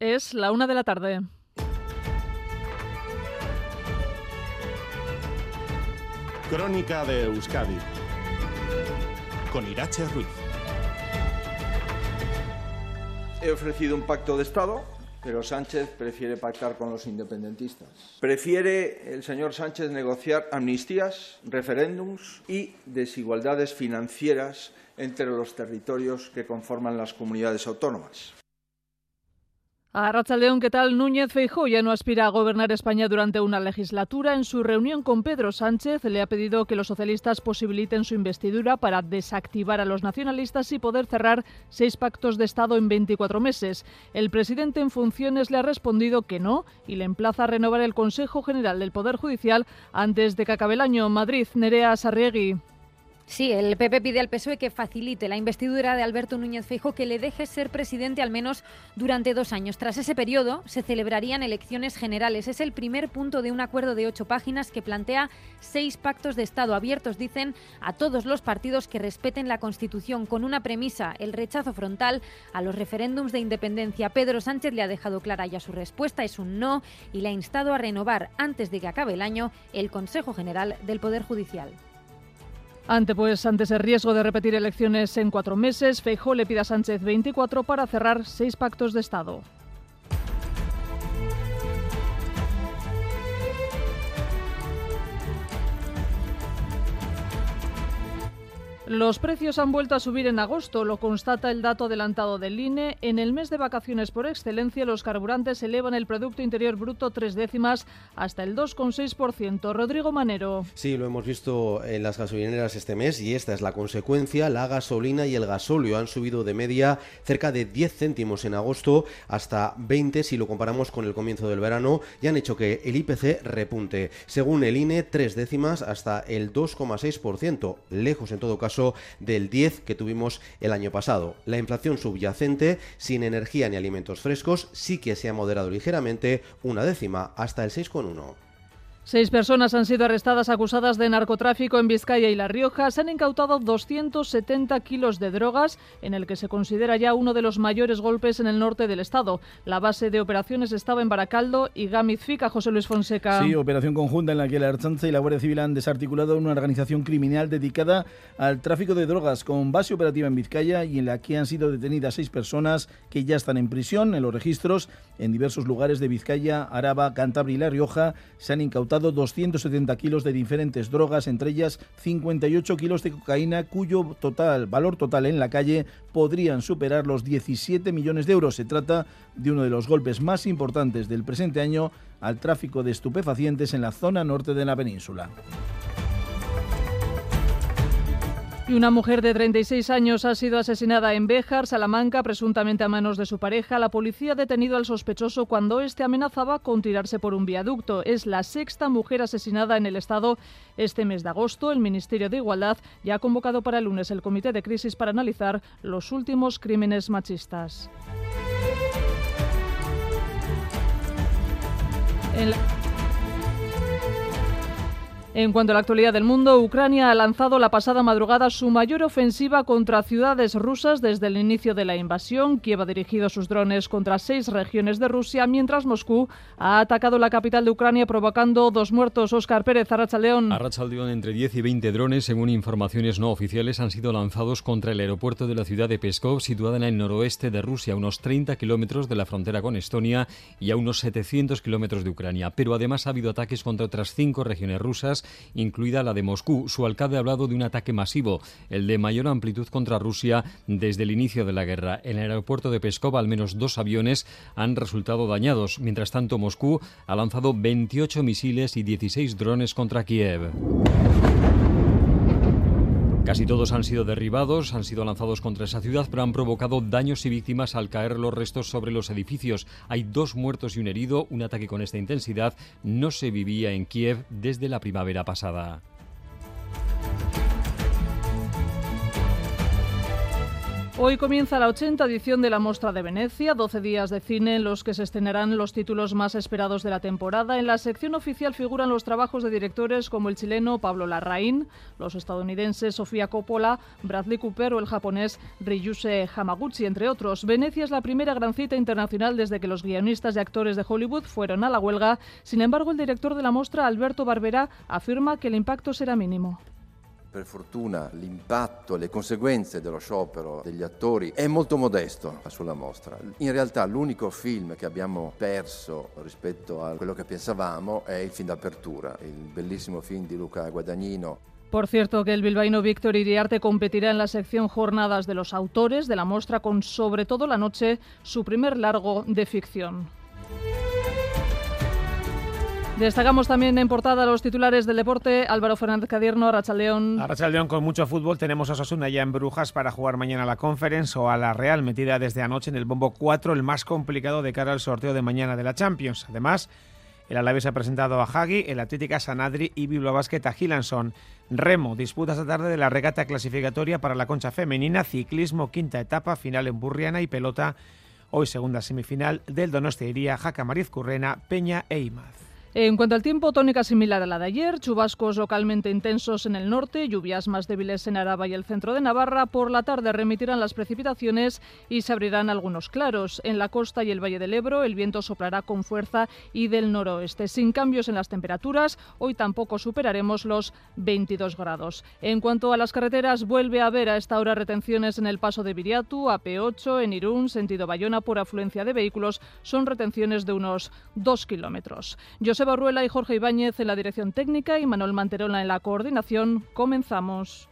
Es la una de la tarde. Crónica de Euskadi con Irache Ruiz. He ofrecido un pacto de Estado, pero Sánchez prefiere pactar con los independentistas. Prefiere el señor Sánchez negociar amnistías, referéndums y desigualdades financieras entre los territorios que conforman las comunidades autónomas. A León, ¿qué tal? Núñez Feijóo ya no aspira a gobernar España durante una legislatura. En su reunión con Pedro Sánchez le ha pedido que los socialistas posibiliten su investidura para desactivar a los nacionalistas y poder cerrar seis pactos de Estado en 24 meses. El presidente en funciones le ha respondido que no y le emplaza a renovar el Consejo General del Poder Judicial antes de que acabe el año. Madrid, Nerea Sarriegui. Sí, el PP pide al PSOE que facilite la investidura de Alberto Núñez Feijo, que le deje ser presidente al menos durante dos años. Tras ese periodo se celebrarían elecciones generales. Es el primer punto de un acuerdo de ocho páginas que plantea seis pactos de Estado abiertos, dicen, a todos los partidos que respeten la Constitución, con una premisa, el rechazo frontal a los referéndums de independencia. Pedro Sánchez le ha dejado clara ya su respuesta, es un no, y le ha instado a renovar antes de que acabe el año el Consejo General del Poder Judicial. Ante, pues, ante ese riesgo de repetir elecciones en cuatro meses, Feijó le pide a Sánchez 24 para cerrar seis pactos de Estado. Los precios han vuelto a subir en agosto, lo constata el dato adelantado del INE. En el mes de vacaciones por excelencia, los carburantes elevan el Producto Interior Bruto tres décimas hasta el 2,6%. Rodrigo Manero. Sí, lo hemos visto en las gasolineras este mes y esta es la consecuencia. La gasolina y el gasóleo han subido de media cerca de 10 céntimos en agosto hasta 20 si lo comparamos con el comienzo del verano y han hecho que el IPC repunte. Según el INE, tres décimas hasta el 2,6%, lejos en todo caso del 10 que tuvimos el año pasado. La inflación subyacente, sin energía ni alimentos frescos, sí que se ha moderado ligeramente, una décima, hasta el 6,1. Seis personas han sido arrestadas acusadas de narcotráfico en Vizcaya y La Rioja. Se han incautado 270 kilos de drogas, en el que se considera ya uno de los mayores golpes en el norte del estado. La base de operaciones estaba en Baracaldo y Fica, José Luis Fonseca. Sí, operación conjunta en la que la Archanza y la Guardia Civil han desarticulado una organización criminal dedicada al tráfico de drogas con base operativa en Vizcaya y en la que han sido detenidas seis personas que ya están en prisión en los registros en diversos lugares de Vizcaya, Araba, Cantabria y La Rioja. Se han incautado 270 kilos de diferentes drogas, entre ellas 58 kilos de cocaína, cuyo total valor total en la calle podrían superar los 17 millones de euros. Se trata de uno de los golpes más importantes del presente año al tráfico de estupefacientes en la zona norte de la península. Y una mujer de 36 años ha sido asesinada en Béjar, Salamanca, presuntamente a manos de su pareja. La policía ha detenido al sospechoso cuando éste amenazaba con tirarse por un viaducto. Es la sexta mujer asesinada en el Estado este mes de agosto. El Ministerio de Igualdad ya ha convocado para el lunes el Comité de Crisis para analizar los últimos crímenes machistas. Cuanto a la actualidad del mundo, Ucrania ha lanzado la pasada madrugada su mayor ofensiva contra ciudades rusas desde el inicio de la invasión. Kiev ha dirigido sus drones contra seis regiones de Rusia, mientras Moscú ha atacado la capital de Ucrania provocando dos muertos. Oscar Pérez, Arrachaldeón. Arrachaldeón, entre 10 y 20 drones, según informaciones no oficiales, han sido lanzados contra el aeropuerto de la ciudad de Peskov, situada en el noroeste de Rusia, a unos 30 kilómetros de la frontera con Estonia y a unos 700 kilómetros de Ucrania. Pero además ha habido ataques contra otras cinco regiones rusas incluida la de Moscú. Su alcalde ha hablado de un ataque masivo, el de mayor amplitud contra Rusia desde el inicio de la guerra. En el aeropuerto de Peskov al menos dos aviones han resultado dañados. Mientras tanto, Moscú ha lanzado 28 misiles y 16 drones contra Kiev. Casi todos han sido derribados, han sido lanzados contra esa ciudad, pero han provocado daños y víctimas al caer los restos sobre los edificios. Hay dos muertos y un herido. Un ataque con esta intensidad no se vivía en Kiev desde la primavera pasada. Hoy comienza la 80 edición de la Mostra de Venecia, 12 días de cine en los que se estrenarán los títulos más esperados de la temporada. En la sección oficial figuran los trabajos de directores como el chileno Pablo Larraín, los estadounidenses Sofía Coppola, Bradley Cooper o el japonés Ryuse Hamaguchi, entre otros. Venecia es la primera gran cita internacional desde que los guionistas y actores de Hollywood fueron a la huelga. Sin embargo, el director de la mostra, Alberto Barbera, afirma que el impacto será mínimo. Per fortuna l'impatto, le conseguenze dello sciopero degli attori è molto modesto sulla mostra. In realtà l'unico film che abbiamo perso rispetto a quello che pensavamo è il film d'apertura, il bellissimo film di Luca Guadagnino. Por cierto, que el bilbaíno Víctor Iriarte competirá en la sección Jornadas de los Autores de la mostra con sobre todo la noche su primer largo de ficción. Destacamos también en portada los titulares del deporte. Álvaro Fernández Cadierno, Arrachaldeón. Arrachaldeón con mucho fútbol. Tenemos a Sosuna ya en Brujas para jugar mañana a la Conference o a la Real, metida desde anoche en el bombo 4, el más complicado de cara al sorteo de mañana de la Champions. Además, el Alavés ha presentado a Hagi, el Atlética Sanadri y Biblo Basket a Gilanson. Remo disputa esta tarde de la regata clasificatoria para la concha femenina, ciclismo quinta etapa, final en Burriana y pelota. Hoy segunda semifinal del Donostia Jaca Mariz Currena, Peña e Imaz. En cuanto al tiempo, tónica similar a la de ayer, chubascos localmente intensos en el norte, lluvias más débiles en Araba y el centro de Navarra. Por la tarde remitirán las precipitaciones y se abrirán algunos claros. En la costa y el Valle del Ebro el viento soplará con fuerza y del noroeste. Sin cambios en las temperaturas, hoy tampoco superaremos los 22 grados. En cuanto a las carreteras, vuelve a haber a esta hora retenciones en el paso de Viriatu, AP8, en Irún, sentido Bayona por afluencia de vehículos. Son retenciones de unos 2 kilómetros. Barruela y Jorge Ibáñez en la dirección técnica y Manuel Manterola en la coordinación. Comenzamos.